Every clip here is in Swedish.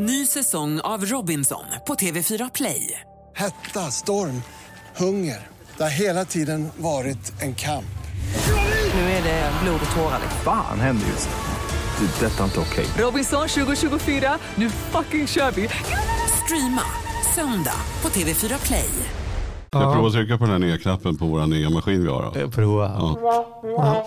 Ny säsong av Robinson på TV4 Play. Hetta, storm, hunger. Det har hela tiden varit en kamp. Nu är det blod och tårar. Fan händer just nu. Det. Detta är inte okej. Robinson 2024, nu fucking kör vi! Streama söndag på TV4 Play. Ska jag prova att trycka på den här nya knappen på vår nya maskin vi har? Då? Prova. Ja.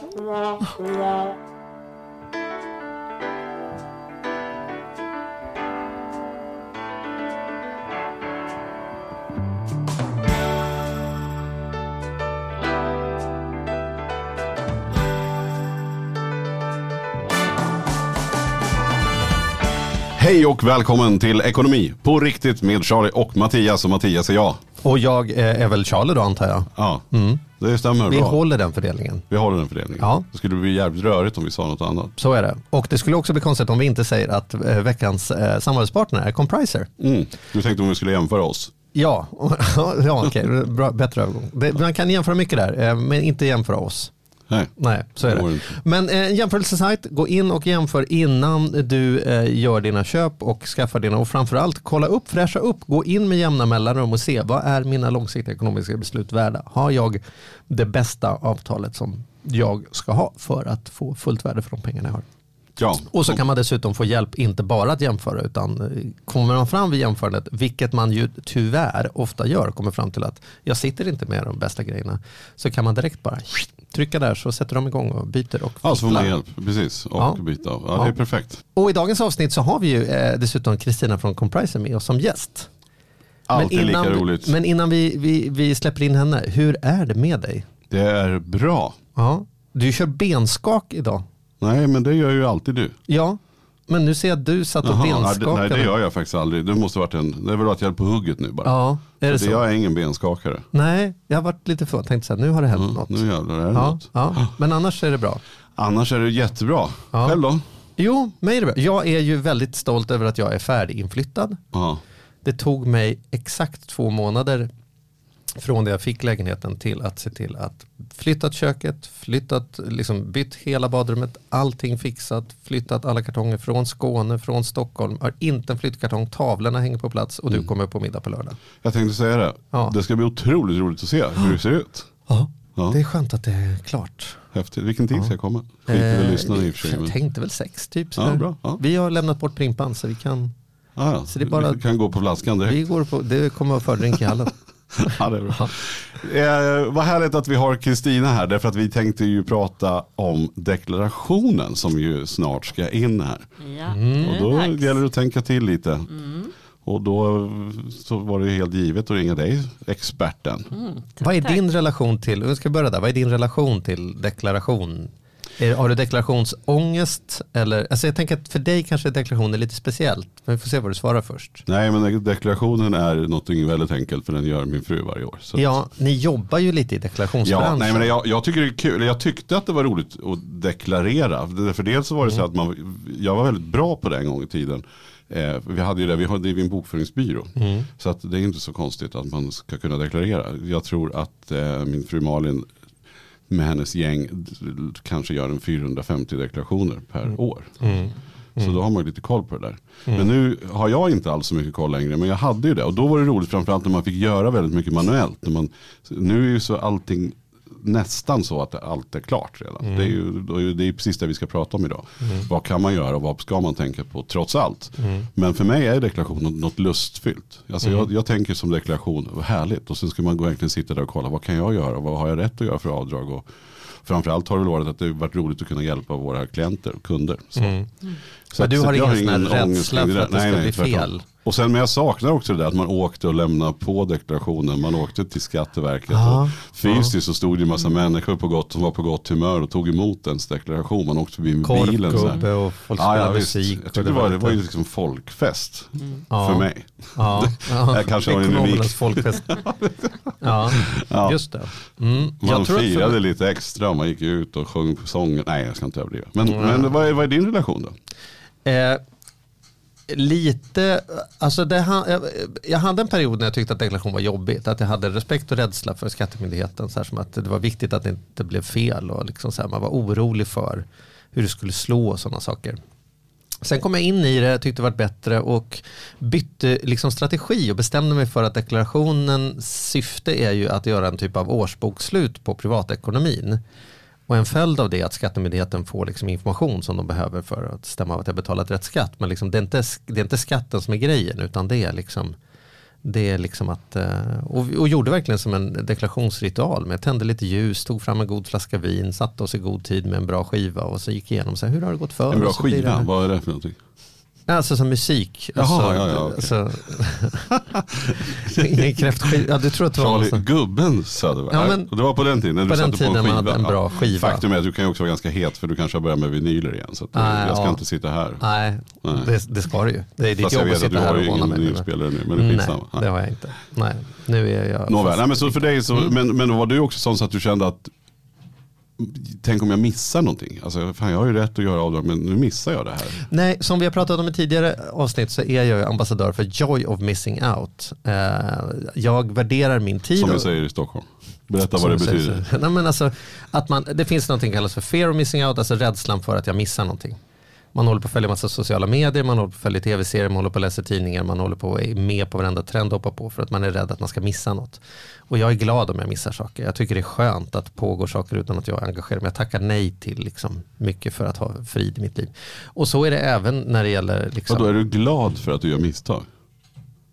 Hej och välkommen till Ekonomi på riktigt med Charlie och Mattias. Och Mattias är jag. Och jag eh, är väl Charlie då antar jag. Ja, det stämmer Vi bra. håller den fördelningen. Vi håller den fördelningen. Ja. Det skulle bli jävligt rörigt om vi sa något annat. Så är det. Och det skulle också bli konstigt om vi inte säger att eh, veckans eh, samarbetspartner är Compriser. Mm. Du tänkte om vi skulle jämföra oss? Ja, ja okej, bra, bättre övergång. Man kan jämföra mycket där, men inte jämföra oss. Nej. Nej, så är Det. Men eh, en jämförelsesajt, gå in och jämför innan du eh, gör dina köp och skaffar dina och framförallt kolla upp, fräscha upp, gå in med jämna mellanrum och se vad är mina långsiktiga ekonomiska beslut värda? Har jag det bästa avtalet som jag ska ha för att få fullt värde för de pengarna jag har? Ja. Och så kan man dessutom få hjälp, inte bara att jämföra, utan eh, kommer man fram vid jämförandet, vilket man ju tyvärr ofta gör, kommer fram till att jag sitter inte med de bästa grejerna, så kan man direkt bara trycka där så sätter de igång och byter och Ja, så får man hjälp. Precis. Och Ja. byta. Ja, det är Ja. perfekt. Och i dagens avsnitt så har vi ju eh, dessutom Kristina från Compriser med oss som gäst. Alltid lika innan, roligt. Men innan vi, vi, vi släpper in henne, hur är det med dig? Det är bra. Ja. Du kör benskak idag. Nej, men det gör ju alltid du. Ja, men nu ser jag att du satt och det- benskakade. nej, det gör jag faktiskt aldrig. Det måste varit en, det har väl varit hjälp på hugget nu bara. Ja, är det Så så? Jag är ingen benskakare. Nej, jag har varit lite förvånad. Tänkte så här, nu har det hänt Mm, något. nu jävlar är det ja, något. ja, men annars är det bra. Annars är det jättebra. Ja. Själv då? Jo, mig är det bra. Jag är ju väldigt stolt över att jag är färdiginflyttad. Ja. Det tog mig exakt två månader från det jag fick lägenheten till att se till att flyttat köket, flyttat, liksom bytt hela badrummet, allting fixat, flyttat alla kartonger från Skåne, från Stockholm, har inte en flyttkartong, tavlorna hänger på plats och du kommer på middag på lördag. Jag tänkte säga det. Ja. Det ska bli otroligt roligt att se hur det ser ut. Ja, Ja. det är skönt att det är klart. Häftigt. Vilken tid ska jag komma? Eh. Jag tänkte väl sex typ. Ja. Vi har lämnat bort primpan så vi kan, Ah. Så det bara- Vi kan gå på flaskan direkt. vi går på, det kommer att vara fördrink i hallen. Ja, det är bra. Eh, vad härligt att vi har Kristina här, därför att vi tänkte ju prata om deklarationen som ju snart ska in här. Ja, Mm. Och då dags. gäller det att tänka till lite. Och då så var det ju helt givet att ringa dig, experten. Mm, tack, Vad är tack. din relation till, vi ska börja där, vad är din relation till deklaration? Är, har du deklarationsångest? Eller, alltså jag tänker att för dig kanske deklaration är lite speciellt, men vi får se vad du svarar först. Nej men deklarationen är något väldigt enkelt för den gör min fru varje år. Så. Ja, ni jobbar ju lite i Ja, deklarationsbranschen. nej, men jag, jag tycker det är kul. Jag tyckte att det var roligt att deklarera. För dels så var det så att man, jag var väldigt bra på det en gång i tiden. Eh, vi hade ju det, vi ju en bokföringsbyrå. Så att det är inte så konstigt att man ska kunna deklarera. Jag tror att eh, min fru Malin med hennes gäng kanske gör en 450 deklarationer per år. Så då har man lite koll på det där. Men nu har jag inte alls så mycket koll längre. Men jag hade ju det. Och då var det roligt framförallt när man fick göra väldigt mycket manuellt. När man, nu är ju så allting nästan så att allt är klart redan. Det, är ju, det är precis det vi ska prata om idag. Vad kan man göra och vad ska man tänka på trots allt. Men för mig är deklaration något, lustfyllt. Alltså jag, jag tänker som deklaration, vad härligt. Och sen ska man gå egentligen sitta där och kolla, vad kan jag göra? Vad har jag rätt att göra för avdrag? Och framförallt har det varit att det varit roligt att kunna hjälpa våra klienter och kunder. Så. Så Mm. Men du att- har så ingen sån här rädsla för att det ska bli tvärtom. fel? Och sen, men jag saknar också det där att man åkte och lämnade på deklarationen. Man åkte till Skatteverket. Ja. Och fysiskt så stod det en massa människor på gott, som var på gott humör och tog emot ens deklaration. Man åkte förbi med bilen. Så här. Och folk Ja, spelar ja, visst. musik. Jag tyckte det var, det var ju liksom folkfest Ja. för mig. Ja, ja. Jag kanske var en unik. Folkfest. Ja, Ja. just det. Mm. Man firade för, lite extra man gick ut och sjöng sånger. Nej, jag ska inte överdriva. Men, men vad, är, vad är din relation då? eh, lite, alltså det, jag, jag hade en period när jag tyckte att deklaration var jobbigt. Att jag hade respekt och rädsla för skattemyndigheten. Så här som att det var viktigt att det inte blev fel. Och liksom så här, man var orolig för hur det skulle slå och sådana saker. Sen kom jag in i det, tyckte det var bättre och bytte liksom strategi och bestämde mig för att deklarationens syfte är ju att göra en typ av årsbokslut på privatekonomin. Och en följd av det är att skattemyndigheten får liksom information som de behöver för att stämma av att jag betalat rätt skatt. Men liksom det, är inte, det är inte skatten som är grejen utan det är liksom det är liksom att, eh, och, och gjorde verkligen som en deklarationsritual. Men jag tände lite ljus, tog fram en god flaska vin, satte oss i god tid med en bra skiva och så gick igenom så här, hur har det gått för En bra skiva, vad är det för någonting? Alltså som musik. Jaha, alltså, ja, ja, okej. alltså, ingen kräftskiva. Ja, du tror att det var Charlie, sån- gubben Söderberg. Ja, men- det var på den tiden när på du den satte på en tiden man hade en bra skiva. Faktum är att du kan ju också vara ganska het för du kanske har börjat med vinyler igen. Så eh, Nej, jag ska ja. inte sitta här. Nej, Nej. Det, det ska du ju. Det är ditt Fast jobb att du sitta här har och ju håna ingen mig. med. vinylspelare nu. Men det är Nej, skitsamma. det har jag inte. Nej, nu är jag... Nåväl, nej, men så för dig så, Mm. men, men var du också sån så att du kände att Tänk om jag missar någonting. Alltså, fan, jag har ju rätt att göra avdrag men nu missar jag det här. Nej, som vi har pratat om i tidigare avsnitt så är jag ambassadör för Joy of Missing Out. Eh, jag värderar min tid. Som vi säger i Stockholm. Berätta vad det betyder. Nej, men alltså, att man, det finns något som kallas för fear of missing out, alltså rädslan för att jag missar någonting. Man håller på att följa massa sociala medier, man håller på att följa tv-serier, man håller på att läsa tidningar, man håller på att vara med på varenda trend och hoppa på för att man är rädd att man ska missa något. Och jag är glad om jag missar saker. Jag tycker det är skönt att pågå saker utan att jag engagerar mig. Jag tackar nej till liksom mycket för att ha frid i mitt liv. Och så är det även när det gäller liksom, Och då är du glad för att du gör misstag.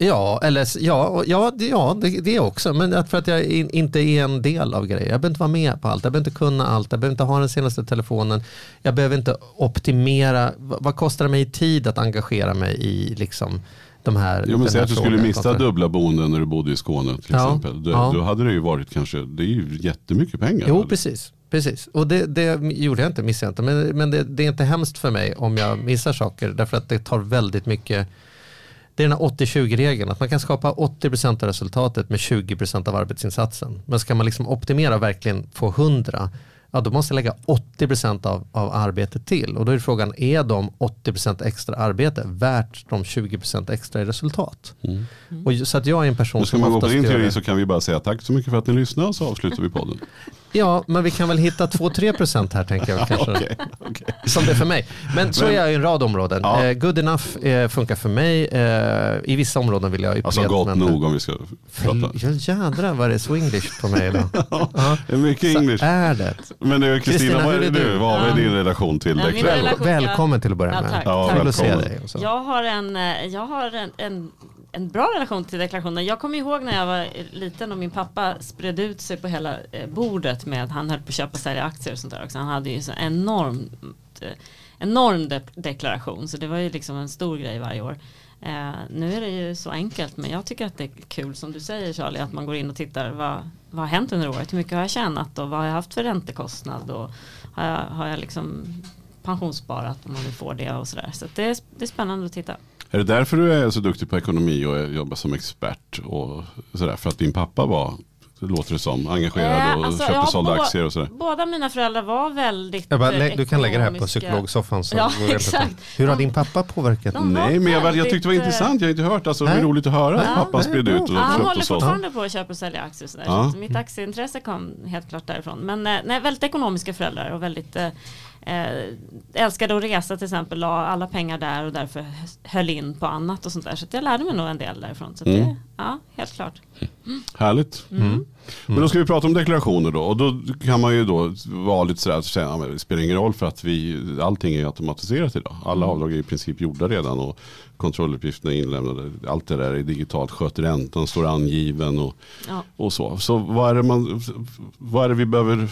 Ja, eller ja, ja, det, ja det, det också. Men att för att jag in, inte är en del av grejer. Jag behöver inte vara med på allt. Jag behöver inte kunna allt. Jag behöver inte ha den senaste telefonen. Jag behöver inte optimera. Vad, vad kostar det mig i tid att engagera mig i liksom de här. Jo men säg att du skulle missa kontra- dubbla boenden när du bodde i Skåne till Ja, exempel. Då, ja. då hade det ju varit kanske, det är ju jättemycket pengar. Jo, precis. Precis, och det, det gjorde jag inte, missade jag inte. Men, men det, det är inte hemskt för mig om jag missar saker. Därför att det tar väldigt mycket. Det är den här 80-20-regeln. Att man kan skapa 80% av resultatet med 20% av arbetsinsatsen. Men ska man liksom optimera och verkligen få 100 ja då måste jag lägga 80% av, av arbetet till. Och då är frågan, är de 80% extra arbete värt de 20% extra i resultat? Och, ju- så att jag är en person Nu ska som man gå på oftast din teori så kan vi bara säga tack så mycket för att ni lyssnade och så avslutar vi podden. Ja, men vi kan väl hitta 2-3% här tänker jag kanske. Okej, okej. Som det är för mig. Men så Men- är jag i en rad områden. Ja. Eh, good enough eh, funkar för mig. Eh, I vissa områden vill jag Alltså ytterligare- gott men- nog om vi ska prata. Ja, jädrar vad det är swinglish på mig idag. Ja. Det är mycket Så English. är det. Men Kristina, vad är det är du? Vad är Ja. din relation till deklaration? relation- Välkommen till att börja Ja, med. tack. Ja, Kul att se dig. Jag har, en, eh, jag har en, en, en bra relation till deklarationen. Jag kommer ihåg när jag var liten och min pappa spred ut sig på hela eh, bordet med att han höll på att köpa och sälja aktier och sånt där också. Han hade ju så enorm, eh, enorm de deklaration så det var ju liksom en stor grej varje år. Eh, nu är det ju så enkelt men jag tycker att det är kul som du säger Charlie att man går in och tittar vad, vad har hänt under året, hur mycket har jag tjänat och vad har jag haft för räntekostnad och har jag, har jag liksom pensionssparat om man nu får det och sådär. Så så det, är, det är spännande att titta. Är det därför du är så duktig på ekonomi och jobbar som expert? Och sådär? För att din pappa var, det låter det som, engagerad Eh, och alltså, köpte och sålde aktier och sådär? Båda mina föräldrar var väldigt bara, eh, lä- du kan lägga det här på psykologsoffan. Så Ja, går det exakt. Hur har din pappa påverkat? De var Nej men jag, jag tyckte det var väldigt, eh, intressant, jag har inte hört. Alltså, det var roligt att höra att Ja, pappa det är spred ut och Ja, han köpte håller och sålde. fortfarande på att köpa och sälja aktier och sådär. Ja. Så att mitt aktieintresse kom helt klart därifrån. Men eh, nej, väldigt ekonomiska föräldrar och väldigt eh, eh, älskade att resa till exempel. La alla pengar där och därför höll in på annat och sånt där. Så jag lärde mig nog en del därifrån. Så Mm. det, ja, helt klart. Härligt. Mm. Men då ska vi prata om deklarationer då. Och då kan man ju då vara lite sådär att säga, det spelar ingen roll för att vi, allting är automatiserat idag. Alla Mm. avdrag är i princip gjorda redan och kontrolluppgifterna är inlämnade. Allt det där är digitalt, sköter räntan, står angiven och, Ja. och så. Så vad är man, vad är det vi behöver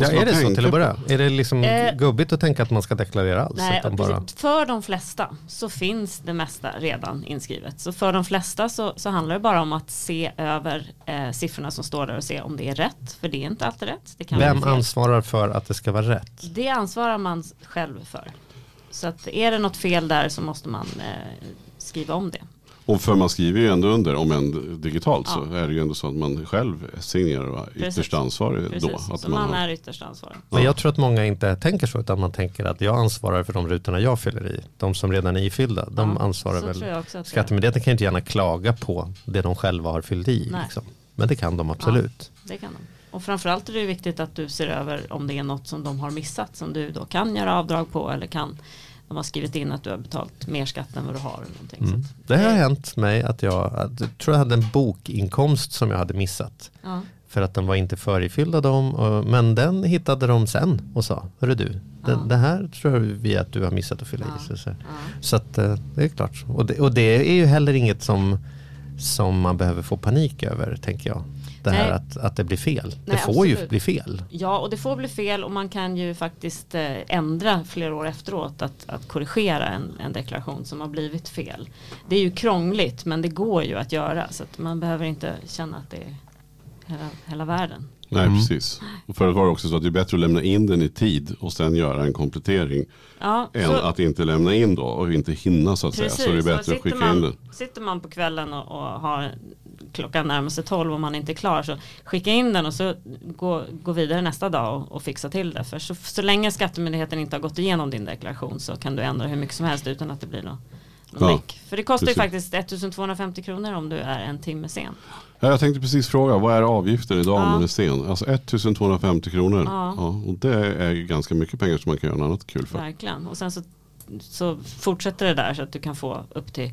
Ja, är det så till att börja? Är det liksom Eh, gubbigt att tänka att man ska deklarera alls? Nej, utan bara... För de flesta så finns det mesta redan inskrivet. Så för de flesta så, så handlar det bara om att se över eh, siffrorna som står där och se om det är rätt. För det är inte alltid rätt. Det kan Vem ansvarar för att det ska vara rätt? Det ansvarar man själv för. Så att är det något fel där så måste man eh, skriva om det. Och för man skriver ju ändå under, om än digitalt, Ja. så är det ju ändå så att man själv signerar och är Precis. ytterst ansvarig Precis. då. Att så man, har- är ytterst ansvarig. Men jag tror att många inte tänker så utan man tänker att jag ansvarar för de rutorna jag fyller i. De som redan är ifyllda, de Ja, ansvarar så väl. Skattemyndigheten kan ju inte gärna klaga på det de själva har fyllt i. Nej. Liksom. Men det kan de absolut. Det kan de. Och framförallt är det viktigt att du ser över om det är något som de har missat som du då kan göra avdrag på eller kan de har skrivit in att du har betalt mer skatt än vad du har. Eller Mm. Det har hänt mig att jag, att, jag tror jag hade en bokinkomst som jag hade missat. Ja. För att den var inte förifylld av dem. Och, men den hittade de sen och sa, hörru du, det, Ja. det här tror vi att du har missat att fylla i. Ja. Så, så, så att eh, det är klart. Och det, och det är ju heller inget som, som man behöver få panik över, tänker jag. Det här Nej. att, att det blir fel. Nej, det får ju absolut. bli fel. Ja, och det får bli fel och man kan ju faktiskt eh, ändra flera år efteråt att, att korrigera en, en deklaration som har blivit fel. Det är ju krångligt men det går ju att göra så att man behöver inte känna att det är hela, hela världen. Nej, Mm. precis. Och förut var det också så att det är bättre att lämna in den i tid och sen göra en komplettering. Ja, Än så- att inte lämna in då och inte hinna så att säga. Så det är bättre att skicka man, in den. Sitter man på kvällen och, och har klockan närmar sig 12 och man inte är klar så skicka in den och så gå, gå vidare nästa dag och, och fixa till det. För så, så länge skattemyndigheten inte har gått igenom din deklaration så kan du ändra hur mycket som helst utan att det blir något Ja. För det kostar precis. ju faktiskt 1250 kronor om du är en timme sen. Ja, jag tänkte precis fråga, vad är avgiften idag om Ja. man är sen? Alltså 1250 kronor. Ja. Ja. och det är ju ganska mycket pengar som man kan göra något annat kul för. Verkligen. Och sen så, så fortsätter det där så att du kan få upp till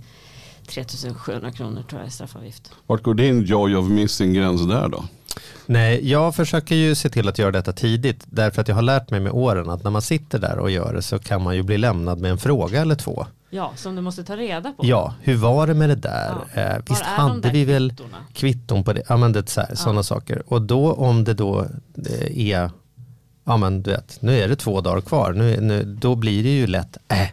3700 kronor tror jag i straffavgift. Vart går din joy of missing gräns där då? Nej, jag försöker ju se till att göra detta tidigt. Därför att jag har lärt mig med åren att när man sitter där och gör det så kan man ju bli lämnad med en fråga eller två. Ja, som du måste ta reda på. Ja, hur var det med det där? Ja. Eh, visst är de hade vi väl kvittorna? kvitton på det? Ja men det här, sådana saker. Och då om det då eh, är, ja men du vet, nu är det två dagar kvar. Nu, nu, då blir det ju lätt, äh,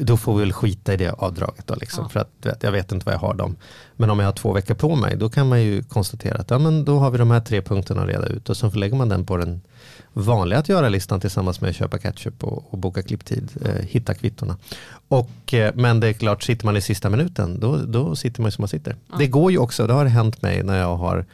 då får vi väl skita i det avdraget då liksom. Ja. För att vet, jag vet inte vad jag har dem. Men om jag har två veckor på mig, då kan man ju konstatera att ja, men då har vi de här tre punkterna att reda ut. Och så lägger man den på den vanliga att göra-listan tillsammans med köpa ketchup och, och boka klipptid, eh, hitta kvittorna. Och, eh, men det är klart, sitter man i sista minuten, då, då sitter man ju som man sitter. Det går ju också, det har hänt mig när jag har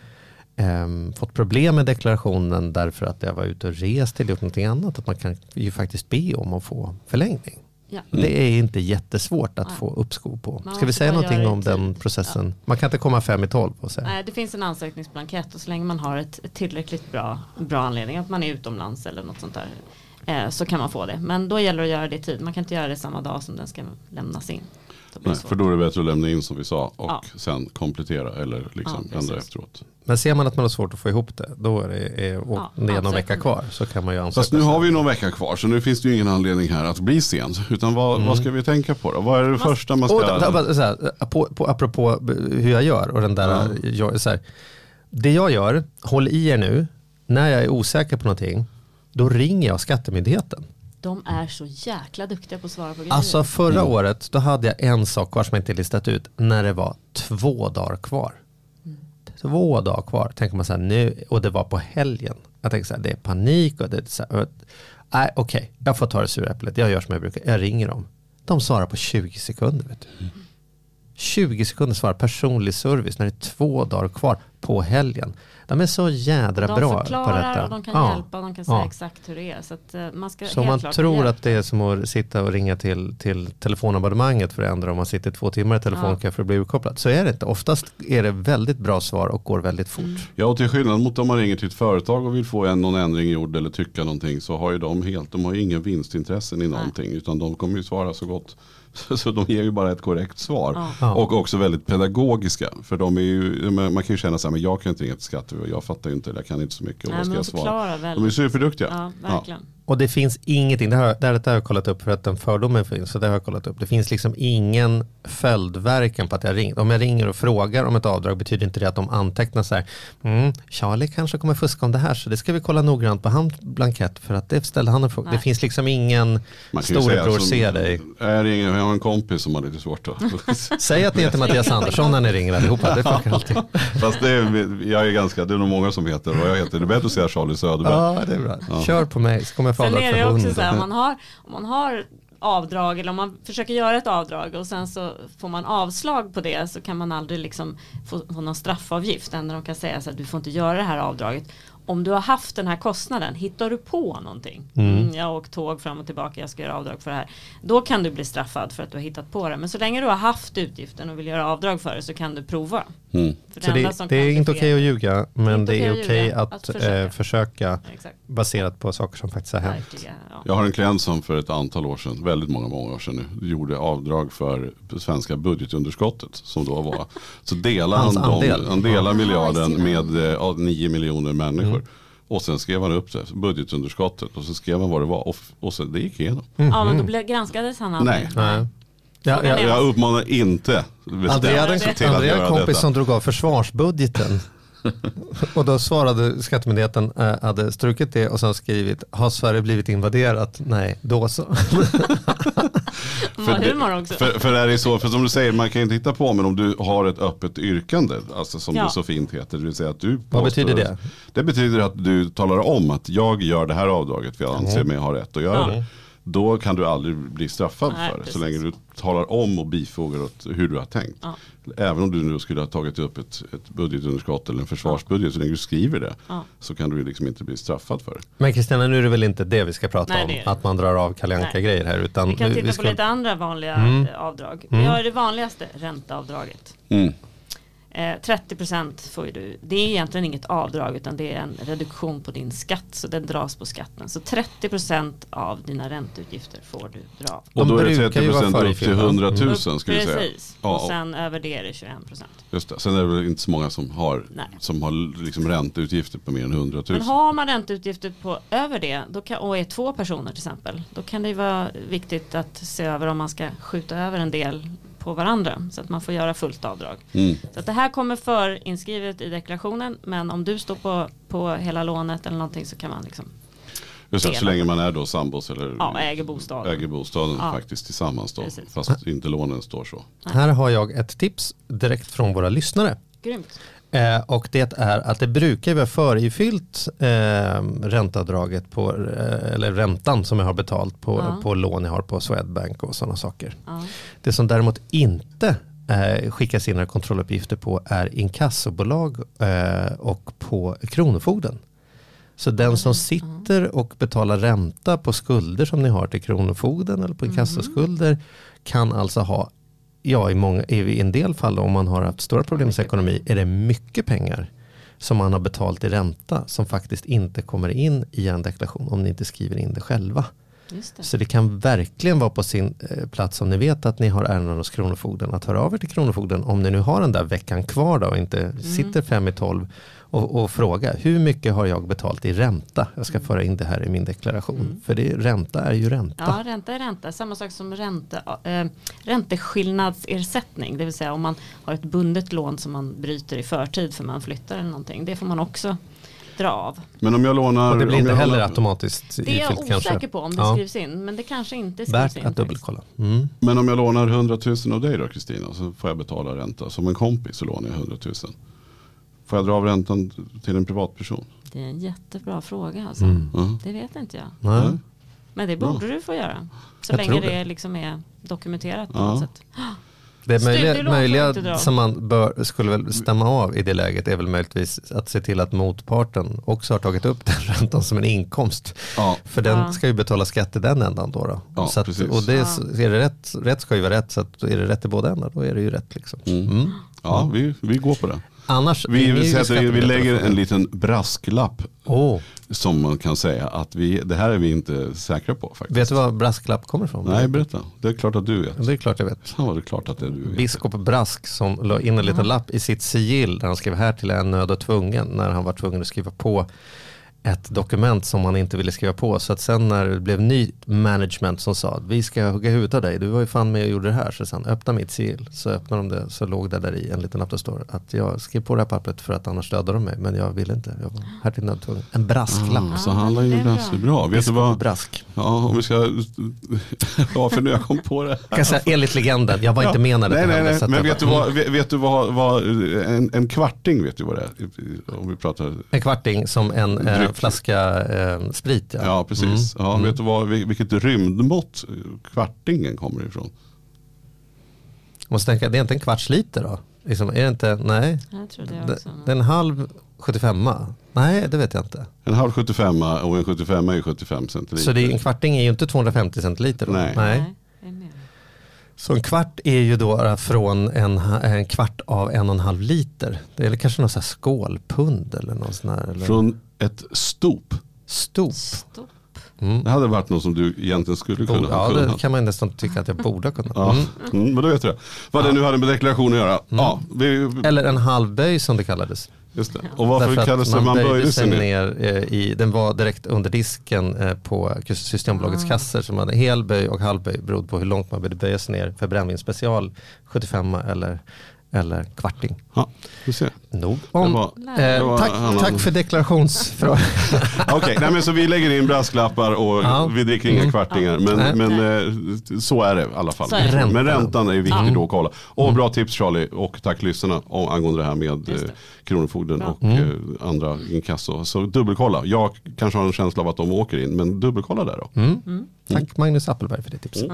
ehm, fått problem med deklarationen därför att jag var ute och rest eller gjort någonting annat, att man kan ju faktiskt be om att få förlängning. Ja. Det är inte jättesvårt att Nej. få uppskov på. Man Ska vi säga någonting om den processen? Man kan inte komma fem i tolv och säga. Nej, det finns en ansökningsblankett och så länge man har ett tillräckligt bra, bra anledning, att man är utomlands eller något sånt där, eh, så kan man få det. Men då gäller det att göra det i tid. Man kan inte göra det samma dag som den ska lämnas in. Nej, för då är det bättre att lämna in som vi sa och Ja. sen komplettera eller liksom Ja, ändra efteråt. Men ser man att man har svårt att få ihop det, då är det, är, och Ja, det är någon vecka kvar, så kan man ju ansöka. Fast nu har vi ju någon vecka kvar så nu finns det ju ingen anledning här att bli sen. Utan vad, vad ska vi tänka på då? Vad är det första man Och, ska... da- så här, på, på, apropå hur jag gör och den där, jag, så här, det jag gör, håll i er nu, när jag är osäker på någonting, då ringer jag Skattemyndigheten. De är så jäkla duktiga på att svara på grejer. Alltså förra året, då hade jag en sak kvar som jag inte listat ut, när det var två dagar kvar. Två dagar kvar, tänker man så här nu, och det var på helgen. Jag tänker så här, det är panik och det är så här, nej okej, jag får ta det sura äpplet, jag gör som jag brukar, jag ringer dem. De svarar på 20 sekunder. Vet du. 20 sekunder svar personlig service när det är två dagar kvar på helgen. De är så jädra de bra på detta. och de kan Ja. hjälpa och de kan säga Ja. exakt hur det är. Så att, eh, man ska Så helt man klart tror att det är som att sitta och ringa till, till telefonabonnemanget för att ändra om man sitter två timmar i telefonkö för att bli urkopplad. Så är det inte. Oftast är det väldigt bra svar och går väldigt fort. Mm. Ja och till skillnad mot om man ringer till ett företag och vill få en, någon ändring gjord eller tycka någonting så har ju de helt, de har ju ingen vinstintressen i någonting utan de kommer ju svara så gott. Så de ger ju bara ett korrekt svar. Ja. Ja. Och också väldigt pedagogiska. För de är ju, man kan ju känna så här, men jag kan inte ringa till Skatteverket, jag fattar ju inte, eller jag kan inte så mycket. Och Nej, vad ska jag de svara? De är superduktiga. Ja, verkligen. Och det finns ingenting, det, har, det, här, det här har jag kollat upp för att den fördomen finns, så det har jag kollat upp. Det finns liksom ingen följdverkan på att jag ringt. Om jag ringer och frågar om ett avdrag betyder inte det att de antecknar så här, mm, Charlie kanske kommer fuska om det här, så det ska vi kolla noggrant på hans blankett för att det ställde han en fråga. Det finns liksom ingen storebror ser dig. Jag, ringer, jag har en kompis som har lite svårt att Säg att ni heter Mattias Andersson när ni ringer allihopa, det funkar alltid. Fast det är, jag är ganska, det är nog många som heter vad jag heter. Det är bättre att säga Charlie Söderberg. Ja, det är bra. Kör på mig så kommer jag Sen är det också så här, om man, har, om man har avdrag eller om man försöker göra ett avdrag och sen så får man avslag på det så kan man aldrig liksom få, få någon straffavgift. Enda de kan säga så att du får inte göra det här avdraget. Om du har haft den här kostnaden, hittar du på någonting? Mm. jag har åkt tåg fram och tillbaka, jag ska göra avdrag för det här. Då kan du bli straffad för att du har hittat på det. Men så länge du har haft utgiften och vill göra avdrag för det så kan du prova. Mm. För Så det, det är inte okej fel- att ljuga, men det är okej ljuga, att, att försöka. eh, försöka Exakt. baserat på saker som faktiskt har hänt. Verkligen, ja. Jag har en klient som för ett antal år sedan, väldigt många, många år sedan nu, gjorde avdrag för det svenska budgetunderskottet som då var. Så delar han, dem, andel. han delar Ja. miljarden Ja, med eh, 9 miljoner människor. Mm. Och sen skrev han upp det, budgetunderskottet och så skrev han vad det var och, och så, det gick igenom. ja, men då blev, granskades han aldrig? Mm. Nej. Nej. Ja, ja, Jag uppmanar inte Andrea hade en kompis detta. som drog av försvarsbudgeten. och då svarade skattemyndigheten, äh, hade strukit det och sen skrivit, har Sverige blivit invaderat? Nej, då så. Har det- humor också. För, för är det så, för som du säger, man kan ju inte hitta på, men om du har ett öppet yrkande, alltså som Ja. det så fint heter, det vill säga att du Vad påstår- betyder det? Det betyder att du talar om att jag gör det här avdraget för jag anser mig ha rätt att göra Ja. det. Då kan du aldrig bli straffad Nej, för det, så länge du talar om och bifogar åt hur du har tänkt. Ja. Även om du nu skulle ha tagit upp ett, ett budgetunderskott eller en försvarsbudget, så länge du skriver det, Ja. så kan du liksom inte bli straffad för det. Men Kristina, nu är det väl inte det vi ska prata Nej, om, det att man drar av Kalle Anka-grejer här. Utan Vi kan titta ska... på lite andra vanliga Mm. avdrag. Vi har det vanligaste, ränteavdraget. Mm. Eh, 30% får ju du, det är egentligen inget avdrag utan det är en reduktion på din skatt så den dras på skatten. Så 30% av dina ränteutgifter får du dra. Och då är det brukar ju vara 30% upp till förifyllda. 100 000 Upp- skulle vi säga. Precis, Ja, och sen över det är det 21%. Just det. Sen är det väl inte så många som har, Nej. som har liksom ränteutgifter på mer än 100 000. Men har man ränteutgifter på över det då kan, och är två personer till exempel då kan det ju vara viktigt att se över om man ska skjuta över en del på varandra så att man får göra fullt avdrag. Mm. Så att det här kommer för inskrivet i deklarationen men om du står på, på hela lånet eller någonting så kan man liksom Just det, så länge man är då sambos eller ja, äger bostaden. äger bostaden Ja. faktiskt tillsammans då. Precis. Fast inte lånen står så. Här har jag ett tips direkt från våra lyssnare. Grymt. Eh, och det är att det brukar vara förifyllt eh, ränteavdraget på, eh, eller räntan som jag har betalt på, Ja. på lån jag har på Swedbank och sådana saker. Ja. Det som däremot inte eh, skickas in några kontrolluppgifter på är inkassobolag eh, och på Kronofogden. Så den som sitter och betalar ränta på skulder som ni har till Kronofogden eller på inkassoskulder kan alltså ha, ja i, många, i en del fall om man har haft stora problem med ekonomi är det mycket pengar som man har betalt i ränta som faktiskt inte kommer in i en deklaration om ni inte skriver in det själva. Det. Så det kan verkligen vara på sin eh, plats om ni vet att ni har ärenden hos Kronofogden att höra av er till Kronofogden om ni nu har den där veckan kvar då och inte Mm. sitter fem i tolv och, och fråga hur mycket har jag betalt i ränta? Jag ska föra in det här i min deklaration. För det, ränta är ju ränta. Mm. Ja, ränta är ränta. Samma sak som ränte, äh, ränteskillnadsersättning. Det vill säga om man har ett bundet lån som man bryter i förtid för man flyttar eller någonting. Det får man också dra av. Men om jag lånar... och det blir inte heller lånar, automatiskt Det är jag osäker kanske. på om det Ja. skrivs in. Men det kanske inte skrivs Värt in. att faktiskt. dubbelkolla. Mm. Men om jag lånar 100 000 av dig då Kristina, så får jag betala ränta. Som en kompis så lånar jag 100 000. Får jag dra av räntan till en privatperson? Det är en jättebra fråga alltså. Mm. Ja. Det vet inte jag. Nej. Men det borde du få göra. Så Jag länge det, det. liksom är dokumenterat på Ja. något sätt. Det möjliga, möjliga som man bör, skulle väl stämma av i det läget är väl möjligtvis att se till att motparten också har tagit upp den räntan som en inkomst. Ja. För den Ja. ska ju betala skatt i den ändan då. då. Ja, så att, och det, är det rätt, rätt ska ju vara rätt, så att är det rätt i båda ändar då är det ju rätt. Liksom. Mm. Mm. Ja, vi, vi går på det. Annars Vi, ju sätter, vi lägger en liten brasklapp Åh, som man kan säga att vi, det här är vi inte säkra på faktiskt. vet du var brasklapp kommer ifrån? Nej, berätta. Det är klart att du vet. Det är klart jag vet. Vad det är klart att det är du vet. Biskop Brask som la in en liten lapp i sitt sigill där han skrev här till en nöd och tvungen när han var tvungen att skriva på ett dokument som han inte ville skriva på. Så att sen när det blev ny management som sa att vi ska hugga huvudet av dig, du var ju fan med och gjorde det här. Så sen öppna mitt sigill, så öppnade de det, så låg det där i en liten lapp där står att jag skrev på det här pappret för att annars dödar de mig. Men jag ville inte, jag var här till nöd och tvungen. En brasklapp. Ah, så handlar ju det är brass. bra. Vet du vad? Brask. Ja, om vi ska... Ja, för nu har jag kom på det. Kan säga enligt legenden, jag var inte med när det nej, nej, nej. Men jag vet du, vad, vet, du vad, vad en, en kvarting vet du vad det är? Om vi pratar... En kvarting som en Dryck. flaska eh, sprit. Ja, Ja, precis. Mm. Ja, Mm. Vet du vad, vil- vilket rymdmått kvartingen kommer ifrån? Måste tänka, det är inte en kvarts liter då? Liksom, är det inte, nej. Jag tror det också. det är en halv 75 Nej, det vet jag inte. En halv 75 och en 75 är ju 75 centiliter. Så det är, en kvarting är ju inte 250 centiliter då? Nej. nej. Så en kvart är ju då från en, en kvart av en och en halv liter. Det är kanske någon sån här skålpund eller någon sån här. Eller Från ett stop. stop. Stopp. Det hade varit något som du egentligen skulle kunna ha Ja, det kan man nästan tycka att jag borde ha kunnat. Ja, Mm. mm, men då vet du det. Vad det nu hade med deklaration att göra. Ja, vi, Eller en halvböj som det kallades. just det. Och varför Därför kallades man man böjde sig ner? ner eh, i, den var direkt under disken eh, på Systembolagets Ah. kassor. Så man hade helböj och halvböj beroende på hur långt man behövde böja sig ner för brännvin special 75 eller, eller kvarting. Ja, du ser. Nog om. Det var- eh, det var tack, annan- tack för deklarationsfrågan. Okej, nej, men så vi lägger in brasklappar och Ja. vi dricker inga Mm. kvartingar. Nej. Men, men eh, så är det i alla fall. Det. Räntan. Men räntan är viktig Ja. då att kolla. Och bra tips Charlie och tack lyssnarna om, angående det här med Just eh, det. Kronofogden Bra. och eh, andra inkasso. Så dubbelkolla. Jag kanske har en känsla av att de åker in, men dubbelkolla där då. Mm. Tack Magnus Appelberg för det tipset.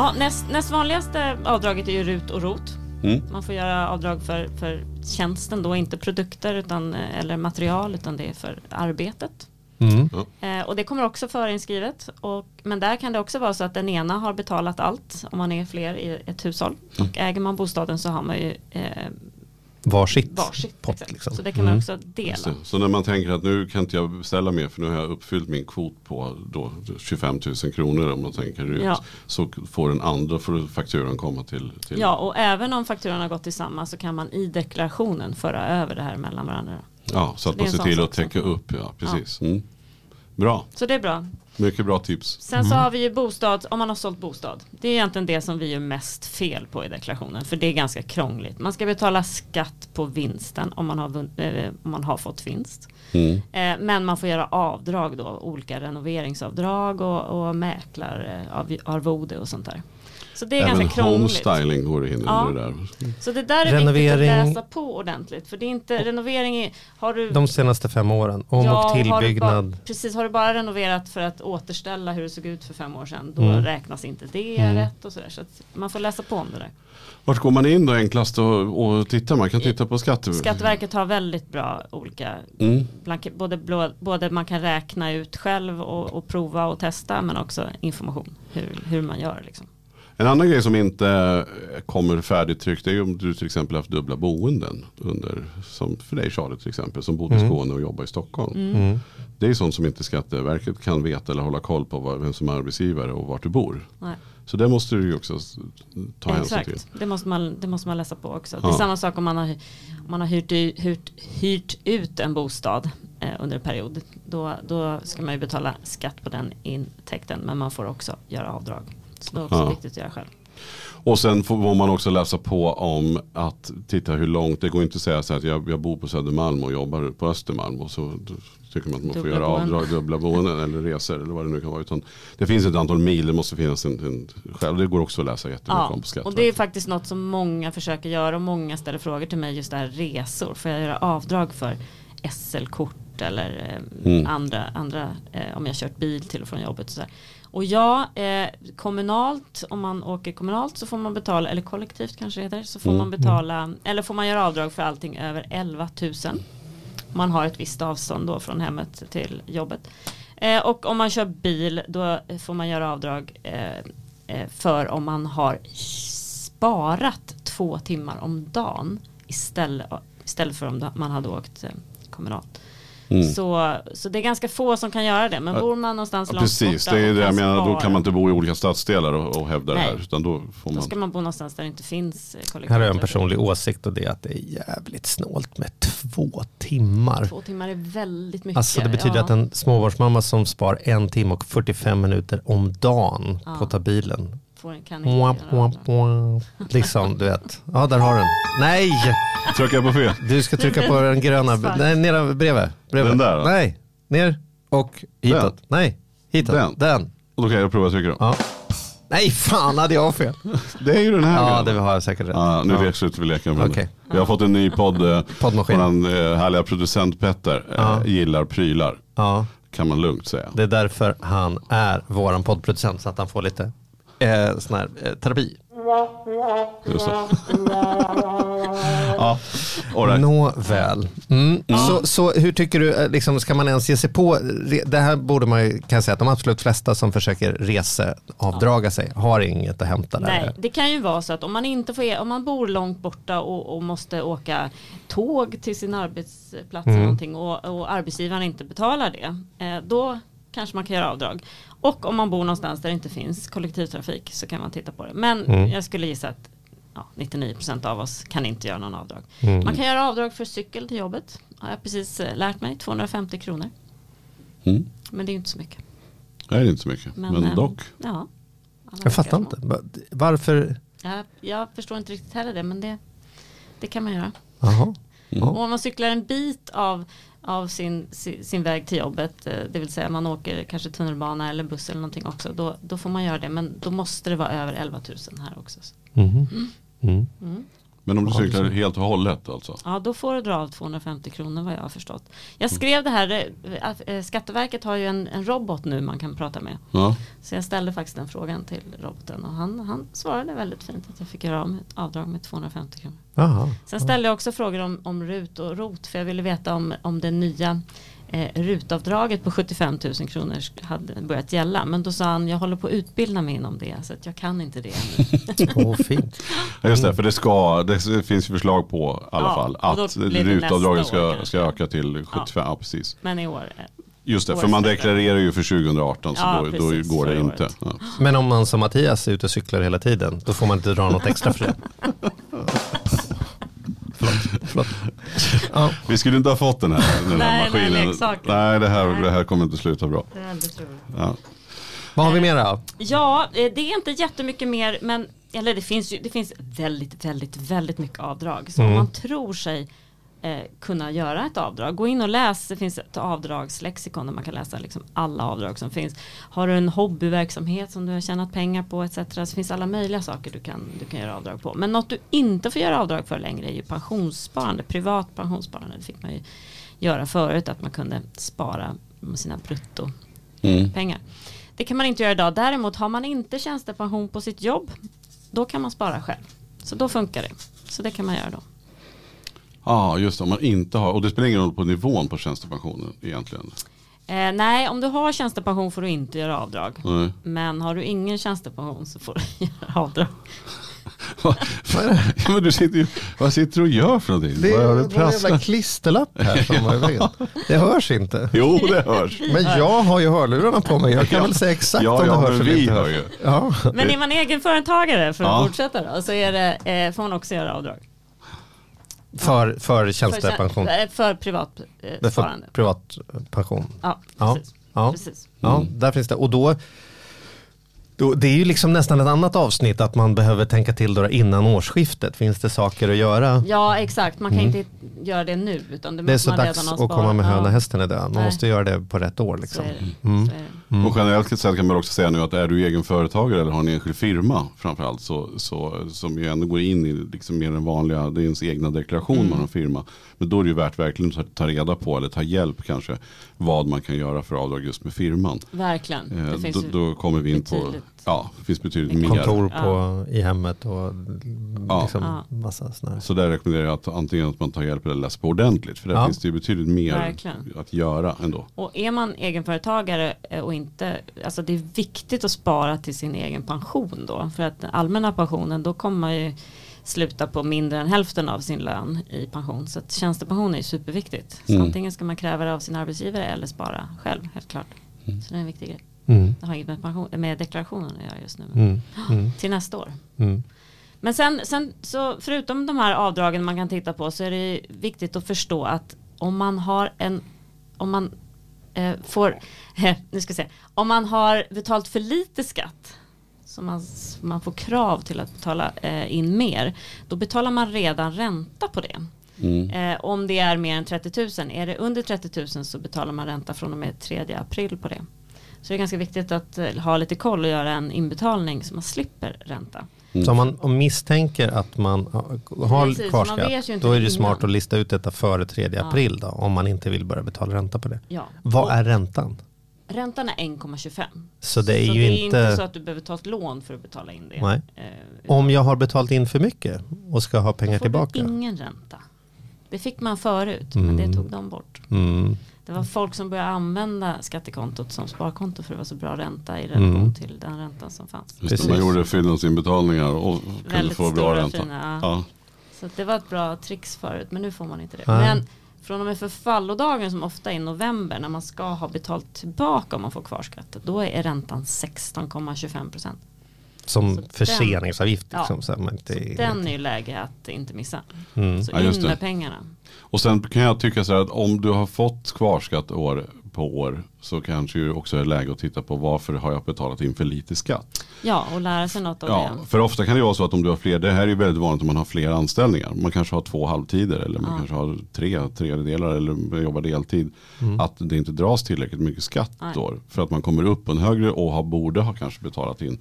Ja, näst, näst vanligaste avdraget är ju RUT och ROT. Mm. Man får göra avdrag för, för tjänsten då, inte produkter utan, eh, eller material utan det är för arbetet. Mm. Eh, och det kommer också förinskrivet. Och, men där kan det också vara så att den ena har betalat allt om man är fler i ett hushåll. Och äger man bostaden så har man ju eh, Varsitt varsitt. pott. exakt. Liksom. Så det kan man Mm. också dela. Så när man tänker att nu kan inte jag beställa mer för nu har jag uppfyllt min kvot på då 25 000 kronor om man tänker ut. Ja. Så får den andra får fakturan komma till. till Ja, och även om fakturan har gått till samma så kan man i deklarationen föra över det här mellan varandra. Ja, så att det är man ser till att täcka upp. Ja, precis. Mm. Bra, Så det är bra. mycket bra tips. Sen så har vi ju bostad, om man har sålt bostad. Det är egentligen det som vi gör mest fel på i deklarationen. För det är ganska krångligt. Man ska betala skatt på vinsten om man har, eh, om man har fått vinst. Mm. Eh, men man får göra avdrag då, olika renoveringsavdrag och, och mäklararvode och sånt där. Så det är Även ganska krångligt. homestyling går in Ja. under det där. Så det där är Renovering. viktigt att läsa på ordentligt. För det är inte, renovering är, har du De senaste fem åren. Om Ja, och har tillbyggnad. Bara, precis, har du bara renoverat för att återställa hur det såg ut för fem år sedan, då Mm. räknas inte det Mm. rätt och sådär. Så att man får läsa på om det där. Vart går man in då enklast och, och titta? Man kan titta på skatte... Skatteverket har väldigt bra olika Mm. blanke- både, blå, både man kan räkna ut själv och, och prova och testa men också information hur, hur man gör. Liksom. En annan grej som inte eh, kommer färdigtryckt är ju om du till exempel haft dubbla boenden. Under, som för dig Charlie till exempel, som bodde i Mm. Skåne och jobbade i Stockholm. Mm. Det är sånt som inte Skatteverket kan veta eller hålla koll på vad- vem som är arbetsgivare och vart du bor. Nej. Så det måste du ju också ta hänsyn till. Exakt, det måste, man, det måste man läsa på också. Det Ja. är samma sak om man har, om man har hyrt, hyrt, hyrt ut en bostad eh, under en period. Då, då ska man ju betala skatt på den intäkten men man får också göra avdrag. Så det är också Ja. viktigt att göra själv. Och sen får man också läsa på om att titta hur långt, det går inte att säga så här att jag, jag bor på Södermalm och jobbar på Östermalm och så tycker man att man får Dubbla göra boenden. avdrag, dubbla boenden eller resor eller vad det nu kan vara. Utan det finns ett antal mil, det måste finnas en, en själv, det går också att läsa jättemycket Ja, om på och det är Skatteverket. faktiskt något som många försöker göra och många ställer frågor till mig just det här resor. Får jag göra avdrag för SL-kort eller eh, Mm. andra, andra eh, om jag kört bil till och från jobbet. Och, så där. Och ja, eh, kommunalt, om man åker kommunalt så får man betala, eller kollektivt kanske det heter, så får Mm. man betala, eller får man göra avdrag för allting över 11 000. Man har ett visst avstånd då från hemmet till jobbet. Eh, och om man kör bil då får man göra avdrag eh, eh, för om man har sparat två timmar om dagen istället, istället för om man hade åkt eh, kommunalt. Mm. Så, så det är ganska få som kan göra det. Men bor man någonstans Ja, långt precis, borta det är det jag menar. Då kan man inte bo i olika stadsdelar och, och hävda det Nej. här. Utan då får Då man... ska man bo någonstans där det inte finns eh, Här har jag en kollektivtrafik. personlig åsikt och det är att det är jävligt snålt med två timmar. Två timmar är väldigt mycket. Alltså det betyder ja. att en småbarnsmamma som spar en timme och 45 minuter om dagen Ja. på att ta bilen. Får, kan inte Mwah, göra mwah, avdrag. mwah. Liksom, du vet. Ja, där har du den. Nej! Trycker jag på fel? Du ska trycka på den gröna. Nej, nere bredvid. bredvid. Den där då? Nej, ner och hitåt. Nej, hitåt. Den. Den. Och då kan jag prova att trycka då. Ja. Nej, fan hade jag fel. Det är ju den här Ja, gröna. det har jag säkert rätt. Ja, nu Ja. ja. slutar vi leka med Okej. det. Vi har fått en ny podd. Eh, Poddmaskin. Våran eh, härliga producent Petter eh, Ja. gillar prylar. Ja, Kan man lugnt säga. det är därför han är våran poddproducent så att han får lite eh, sån här, eh, terapi. Just det. ja, Ja, all right. Nåväl. Mm. Så, så hur tycker du, eh, liksom, ska man ens ge sig på, det här borde man ju, kan säga att de absolut flesta som försöker reseavdraga sig har inget att hämta där. Nej, det kan ju vara så att om man inte får, om man bor långt borta och, och måste åka tåg till sin arbetsplats eller någonting och, och arbetsgivaren inte betalar det, eh, då kanske man kan göra avdrag. Och om man bor någonstans där det inte finns kollektivtrafik så kan man titta på det. Men jag skulle gissa att ja, 99% av oss kan inte göra någon avdrag. Man kan göra avdrag för cykel till jobbet. Har jag precis eh, lärt mig, 250 kronor. Mm. Men det är ju inte så mycket. Nej, det är inte så mycket. Men, eh, dock. Ja. Jag fattar inte. Va- Varför? Jag, jag förstår inte riktigt heller det, men det, det kan man göra. Jaha. Och om man cyklar en bit av, av sin, sin, sin väg till jobbet, eh, det vill säga man åker kanske tunnelbana eller buss eller någonting också, då, då får man göra det. Men då måste det vara över 11 000 här också. Så, Mhm. Mm. Men om du cyklar helt och hållet alltså? Ja, då får du dra av 250 kronor vad jag har förstått. Jag skrev det här, eh, att eh, Skatteverket har ju en, en robot nu man kan prata med. Ja. Så jag ställde faktiskt den frågan till roboten och han, han svarade väldigt fint att jag fick göra av avdrag med 250 kronor. Jaha. Sen ställde jag också frågor om, om RUT och ROT för jag ville veta om, om det nya eh, RUT-avdraget på 75 000 kronor hade börjat gälla. Men då sa han, jag håller på att utbilda mig inom det så att jag kan inte det ännu. Åh, fint. Ja, Just det, för det, ska, det finns förslag på i alla Ja, fall då att rutavdraget ska, ska öka till 75. Ja. precis. Men i år. eh, Just det, för man deklarerar ju för 2018 så Ja, då, då precis, går det inte. Ja. Men om man som Mattias är ute och cyklar hela tiden, då får man inte dra något extra för det. Förlåt. Förlåt. Ja. Vi skulle inte ha fått den här, den här Nej, maskinen. leksaken. Nej, det här, Nej. det här kommer inte sluta bra. Ja. Vad har vi mer då? Ja, eh, det är inte jättemycket mer men eller det finns ju det finns väldigt, väldigt, väldigt mycket avdrag. Så om man tror sig eh, kunna göra ett avdrag, gå in och läs. Det finns ett avdragslexikon där man kan läsa liksom alla avdrag som finns. Har du en hobbyverksamhet som du har tjänat pengar på etc. Så finns alla möjliga saker du kan, du kan göra avdrag på. Men något du inte får göra avdrag för längre är ju pensionssparande. Privat pensionssparande det fick man ju göra förut att man kunde spara sina brutto Mm. Det kan man inte göra idag. Däremot har man inte tjänstepension på sitt jobb, då kan man spara själv. Så då funkar det. Så det kan man göra då. Ja, just det. Om man inte har, och det spelar ingen roll på nivån på tjänstepensionen egentligen. Eh, nej, om du har tjänstepension får du inte göra avdrag. Nej. Men har du ingen tjänstepension så får du göra avdrag. ja, men du sitter ju, vad sitter du och gör för någonting? Det Vad är du en jävla klisterlapp här som i vägen. Det hörs inte. Jo, det hörs. Men jag har ju hörlurarna på mig. Jag kan väl säga exakt Ja, om det ja, hörs men eller vi inte hör hörs. ju. Ja. Men är man egenföretagare för att Ja. fortsätta då, så är det, eh, får man också göra avdrag. För, för För, tjänstepension. tjän- eh, för privat eh, för privat pension. Ja, Ja. precis. Ja. precis. Ja, där finns det. Och då, det är ju liksom nästan ett annat avsnitt att man behöver tänka till då innan årsskiftet. Finns det saker att göra? Ja, exakt. Man kan inte göra det nu. Utan det, Mm. Det är så man dags att komma med höna Ja, hästen är död. Man Nej. måste göra det på rätt år. Så Liksom. är det. Mm. Så är det. Och generellt sett kan man också säga nu att är du egen företagare eller har en enskild firma framförallt så, så, som ju ändå går in i liksom mer den vanliga, det är ens egna deklaration Mm. man har en firma. Men då är det ju värt verkligen att ta reda på eller ta hjälp kanske vad man kan göra för avdrag just med firman. Verkligen. Eh, Det finns då, då kommer vi in på, betydligt- ja, det finns betydligt mer. Kontor på, i hemmet och Ja. liksom Ja. massa sådana. Så där rekommenderar jag att antingen att man tar hjälp eller läser på ordentligt. För där Ja. finns det ju betydligt mer Verkligen. att göra ändå. Och är man egenföretagare eh, och inte, alltså det är viktigt att spara till sin egen pension då. För att den allmänna pensionen, då kommer man ju sluta på mindre än hälften av sin lön i pension. Så att tjänstepension är superviktigt. Så Mm. antingen ska man kräva det av sin arbetsgivare eller spara själv, helt klart. Så det är en viktig grej. Mm. Det har inget med, pension, med deklarationen att göra just nu. Mm. Mm. Till nästa år. Mm. Men sen, sen så förutom de här avdragen man kan titta på så är det viktigt att förstå att om man har en, om man eh, får, nu ska jag se, om man har betalat för lite skatt så man, man får krav till att betala eh, in mer, då betalar man redan ränta på det. Mm. Eh, om det är mer än 30 000, är det under 30 000 så betalar man ränta från och med 3 april på det. Så det är ganska viktigt att eh, ha lite koll och göra en inbetalning så man slipper ränta. Så om man om misstänker att man ha- har Precis, kvarskatt, då är det innan. smart att lista ut detta före 3 Ja. april då, om man inte vill börja betala ränta på det. Ja. Vad Och- är räntan? Räntan är 1,25. Så det är så ju det är inte, inte så att du behöver ta ett lån för att betala in det. Nej. Eh, om jag har betalt in för mycket och ska ha pengar får tillbaka. du ingen ränta. Det fick man förut, men det tog de bort. Mm. Det var folk som började använda skattekontot som sparkonto för det var så bra ränta i relation Mm. till den räntan som fanns. Precis. man gjorde fyllnadsinbetalningar och kunde Väldigt få bra stora, ränta. fina, ja. Så det var ett bra trix förut, men nu får man inte det. Men från och med förfallodagen som ofta är i november när man ska ha betalt tillbaka om man får kvarskatt, då är räntan 16,25 procent. Som Så den- förseningsavgift. Ja. Liksom, så men inte, Den är ju läge att inte missa. Mm. Så Ja, in med pengarna. Och sen kan jag tycka så här att om du har fått kvarskatt år på år så kanske ju också är läge att titta på varför har jag betalat in för lite skatt. Ja, och lära sig något av Ja, det. för ofta kan det vara så att om du har fler, det här är ju väldigt vanligt om man har fler anställningar. Man kanske har två halvtider eller man Ja. kanske har tre tredjedelar eller jobbar deltid. Att det inte dras tillräckligt mycket skatt Nej. då. För att man kommer upp på en högre och har, borde ha kanske betalat in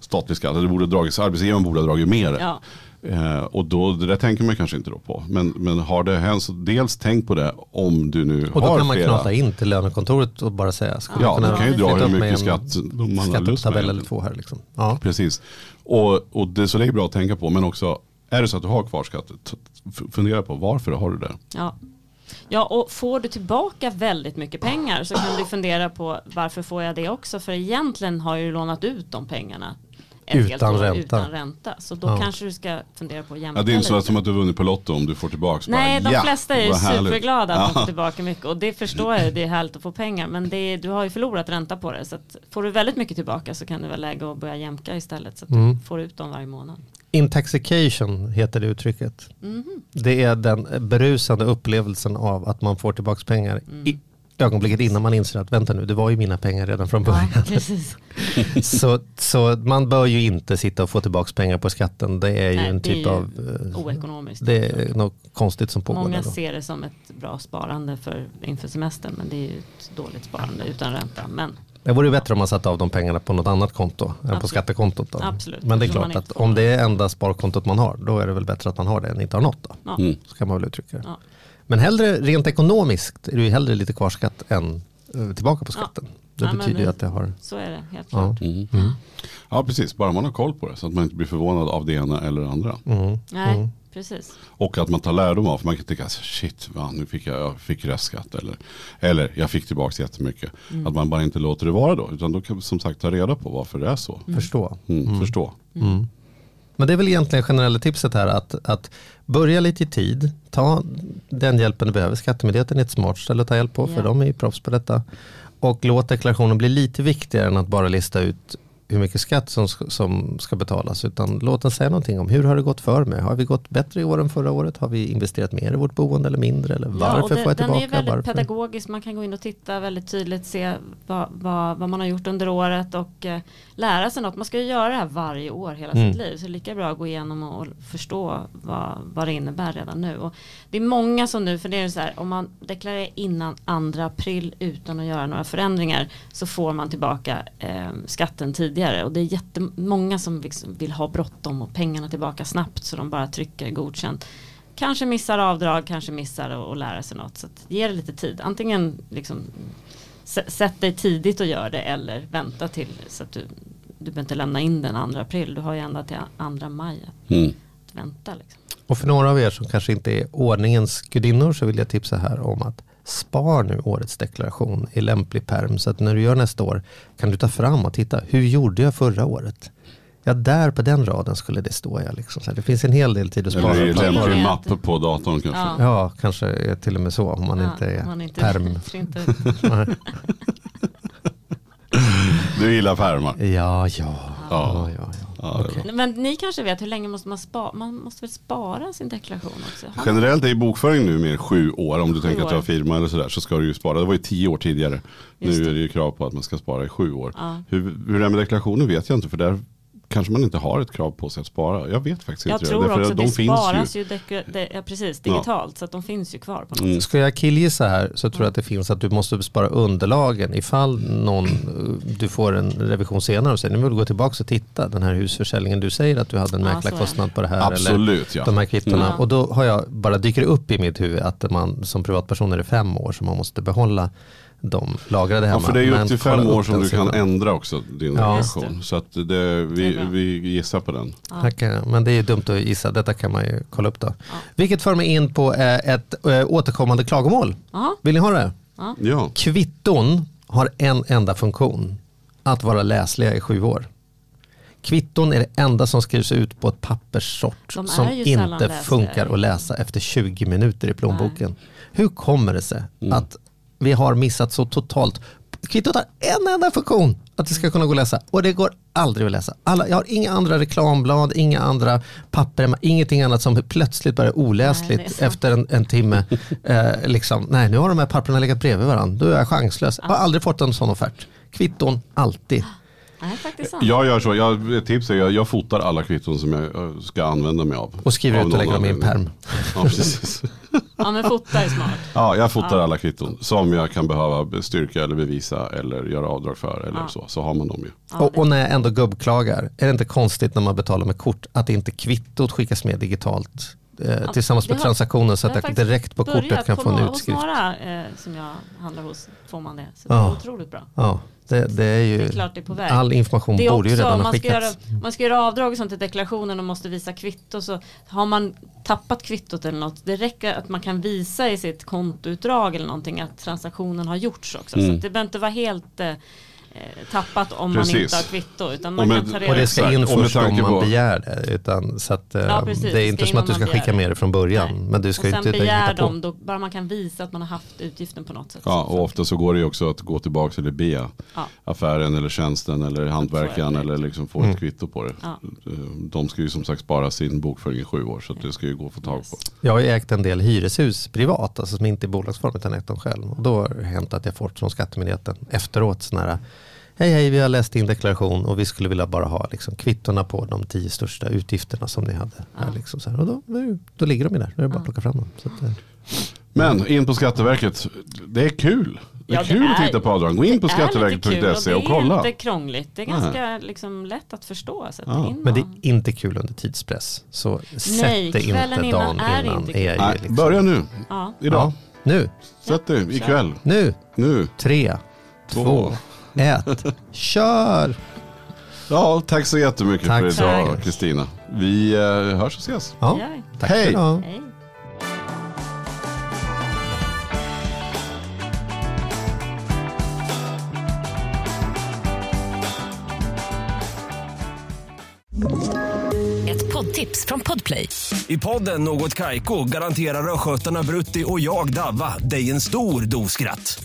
statlig skatt. Eller borde ha dragit, arbetsgivaren borde ha dragit mer. Ja, Eh, och då, det där tänker man kanske inte då på. Men, men har det hänt så dels tänk på det om du nu Och då har kan man flera. knata in till lönekontoret och bara säga, ska Ja, du kan ju dra hur mycket en skatt man har lust med. eller två här. Liksom. Ja. Precis. Och, och det, så det är bra att tänka på. Men också, är det så att du har kvarskatt, fundera på varför har du det? ja. Ja, och får du tillbaka väldigt mycket pengar så kan du fundera på varför får jag det också? För egentligen har jag ju lånat ut de pengarna ett helt Utan år ränta. utan ränta. Så då Ja. kanske du ska fundera på att jämka Ja, det är inte så lite. som att du har vunnit på Lotto om du får tillbaka. Nej, bara, de ja, flesta är superglada att de får tillbaka mycket och det förstår jag det är härligt att få pengar men det är, du har ju förlorat ränta på det så att får du väldigt mycket tillbaka så kan det vara läge att börja jämka istället så att Mm. du får ut dem varje månad. Intoxication heter det uttrycket. Mhm. Det är den berusande upplevelsen av att man får tillbaka pengar Mm. i ögonblicket innan man inser att vänta nu, det var ju mina pengar redan från början. Ja, så, så man bör ju inte sitta och få tillbaka pengar på skatten. Det är ju Nej, en typ av... eh, Oekonomiskt. Det är något konstigt som pågår Många ser det som ett bra sparande för, inför semestern men det är ju ett dåligt sparande utan ränta. Men Det vore ju bättre om man satte av de pengarna på något annat konto än på Absolut. skattekontot. Då. Absolut. Men det är klart att om det är enda sparkontot man har, då är det väl bättre att man har det än inte har något. Då. ja. Så kan man väl uttrycka det. Ja. Men hellre rent ekonomiskt är det ju hellre lite kvarskatt än eh, tillbaka på skatten. Det Ja, betyder ju att det har... så är det helt Ja. klart. Mm. Mm. Ja, precis. Bara man har koll på det. Så att man inte blir förvånad av det ena eller det andra. Mm. Nej, Mm. precis. Och att man tar lärdom av. För man kan tycka, shit, va, nu fick jag, jag fick restskatt. Eller, eller jag fick tillbaka jättemycket. Mm. Att man bara inte låter det vara då. Utan då kan vi som sagt ta reda på varför det är så. Förstå. Mm, Förstå. Men det är väl egentligen generella tipset här att, att börja lite i tid, ta den hjälpen du behöver. Skattemyndigheten är ett smart ställe att ta hjälp på för Ja. de är ju proffs på detta. Och låt deklarationen bli lite viktigare än att bara lista ut hur mycket skatt som, som ska betalas. Utan låt den säga någonting om hur har det gått för mig? Har vi gått bättre i år än förra året? Har vi investerat mer i vårt boende eller mindre? Eller varför ja, och får det, jag den tillbaka? är väldigt varför? pedagogisk. Man kan gå in och titta väldigt tydligt, se vad, vad, vad man har gjort under året och eh, lära sig något. Man ska ju göra det här varje år hela Mm. sitt liv. Så det är lika bra att gå igenom och, och förstå vad, vad det innebär redan nu. Och det är många som nu, för det är så här, om man deklarerar innan 2 april utan att göra några förändringar så får man tillbaka eh, skatten tidigare. Och det är jättemånga som liksom vill ha bråttom och pengarna tillbaka snabbt så de bara trycker godkänt. Kanske missar avdrag, kanske missar att lära sig något. Så att ge det lite tid. Antingen liksom, sätt dig tidigt och gör det eller vänta till så att du, du behöver inte lämna in den 2 april. Du har ju ända till 2 maj att, Mm. att vänta. Liksom. Och för några av er som kanske inte är ordningens gudinnor så vill jag tipsa här om att spar nu årets deklaration i lämplig perm så att när du gör nästa år kan du ta fram och titta hur gjorde jag förra året? Ja, där på den raden skulle det stå. Ja, liksom. så här, det finns en hel del tid att spara. Eller lämplig mapp på datorn kanske. Ja. Ja, kanske är till och med så om man Ja, inte är man inte, perm. Du gillar pärmar. Ja, ja, Ja. ja, ja, ja. Okej. men ni kanske vet hur länge måste man spara? Man måste väl spara sin deklaration också? Generellt är ju bokföring nu mer sju år. Om du tänker att du har år. firma eller sådär så ska du ju spara. Det var ju tio år tidigare. Just nu det. är det ju krav på att man ska spara i sju år. Ja. Hur, hur det är med deklarationen vet jag inte. För där kanske man inte har ett krav på sig att spara. Jag vet faktiskt Jag inte. tror Därför också att det de finns sparas ju. ju, det, ja, precis, digitalt så att de finns ju kvar på något Mm. Ska jag killgissa här så tror jag att det finns att du måste spara underlagen ifall någon, du får en revision senare och säger nu vill du gå tillbaka och titta den här husförsäljningen du säger att du hade en Ja, mäklarkostnad på det här. Eller Absolut ja. de här kvittona. Mm. Och då har jag bara dyker det upp i mitt huvud att man som privatperson är det fem år som man måste behålla de lagrade hemma. Ja, för det är ju upp till fem år som du kan ändra också din Ja. relation. Så att det, Det vi, bra. vi gissar på den. Tackar, Men det är ju dumt att gissa, detta kan man ju kolla upp då. Vilket för mig in på eh, ett eh, återkommande klagomål. Jaha. Vill ni ha det? Ja, Kvitton har en enda funktion. Att vara läsliga i sju år. Kvitton är det enda som skrivs ut på ett papperssort som inte funkar att läsa efter 20 minuter i plånboken. Hur kommer det sig att vi har missat så totalt? Kvittot har en enda funktion att det ska kunna gå att läsa och det går aldrig att läsa. Alla, jag har inga andra reklamblad, inga andra papper, ingenting annat som plötsligt börjar Nej, oläsligt sant. efter en, en timme. eh, liksom, nej, nu har de här papperna legat bredvid varandra. Då är jag chanslös. Jag har aldrig fått en sån offert. Kvitton, alltid. Nej, faktiskt sant. jag gör så. Jag, ett tips är jag, jag fotar alla kvitton som jag eh, ska använda mig av. Och skriver Av ut och lägger dem i en perm. Ja, precis. Ja, men fota är smart. Ja, jag fotar alla kvitton som jag kan behöva styrka eller bevisa eller göra avdrag för eller så. Så har man dem ju. Ja, och, och när jag ändå gubbklagar, är det inte konstigt när man betalar med kort att inte kvittot skickas med digitalt eh, tillsammans med har- transaktionen så att jag direkt på kortet kan få en utskrift. Hos några eh, som jag handlar hos får man det. Så Ja. det är otroligt bra. Det, det är ju, Det är klart det är på väg. all information Det är borde ju också, redan om ha man ska, göra, skickats. man ska göra avdrag och sånt i deklarationen och måste visa kvitto så har man tappat kvittot eller något. Det räcker att man kan visa i sitt kontoutdrag eller någonting att transaktionen har gjorts också. Så Mm. att det behöver inte vara helt eh, tappat om Precis. man inte har kvitto. Utan Och man med- kan ta Och reda det ska in och först om man på- begär det. Utan, så att, eh, Ja, precis. det är Det inte som att du ska skicka med det från början. Nej. Men du ska och sen inte begär de, då, bara man kan visa att man har haft utgiften på något sätt. Ja, och ofta så går det ju också att gå tillbaka eller be Ja. affären eller tjänsten eller hantverkaren det. eller liksom få Mm. ett kvitto på det. Ja. De ska ju som sagt spara sin bokföring i sju år så att det ska ju gå att få tag på. Jag har ju ägt en del hyreshus privat, alltså som inte är bolagsform utan ägt dem själv. Och då har det hänt att jag fått från Skattemyndigheten efteråt sån här Hej hej, vi har läst din deklaration och vi skulle vilja bara ha liksom, kvittorna på de tio största utgifterna som ni hade. Här, liksom, så här. Och då, då ligger de ju där, då är det bara att plocka fram dem. Så att, eh, Men in på Skatteverket, det är kul. Det är Ja, det kul att är- titta på avdrag. Gå in på Det skatteverket.se och Det kolla. är inte krångligt. Det är ganska liksom, lätt att förstå. Så att Ja. in men det och- är inte kul under tidspress. Så sätt det inte kvällen innan dagen är det innan. inte är Nej, liksom- börja nu, ja. idag. Ja, nu, Sätt dig ikväll, nu, nu. tre, Två. två, ett, kör! Ja, tack så jättemycket Tack för idag. Kristina. Vi eh, hörs och ses. Ja, tack Hej. Hej. Ett poddtips från Podplay. I podden Något Kaiko garanterar östgötarna Brutti och jag, Davva, dig en stor dos skratt.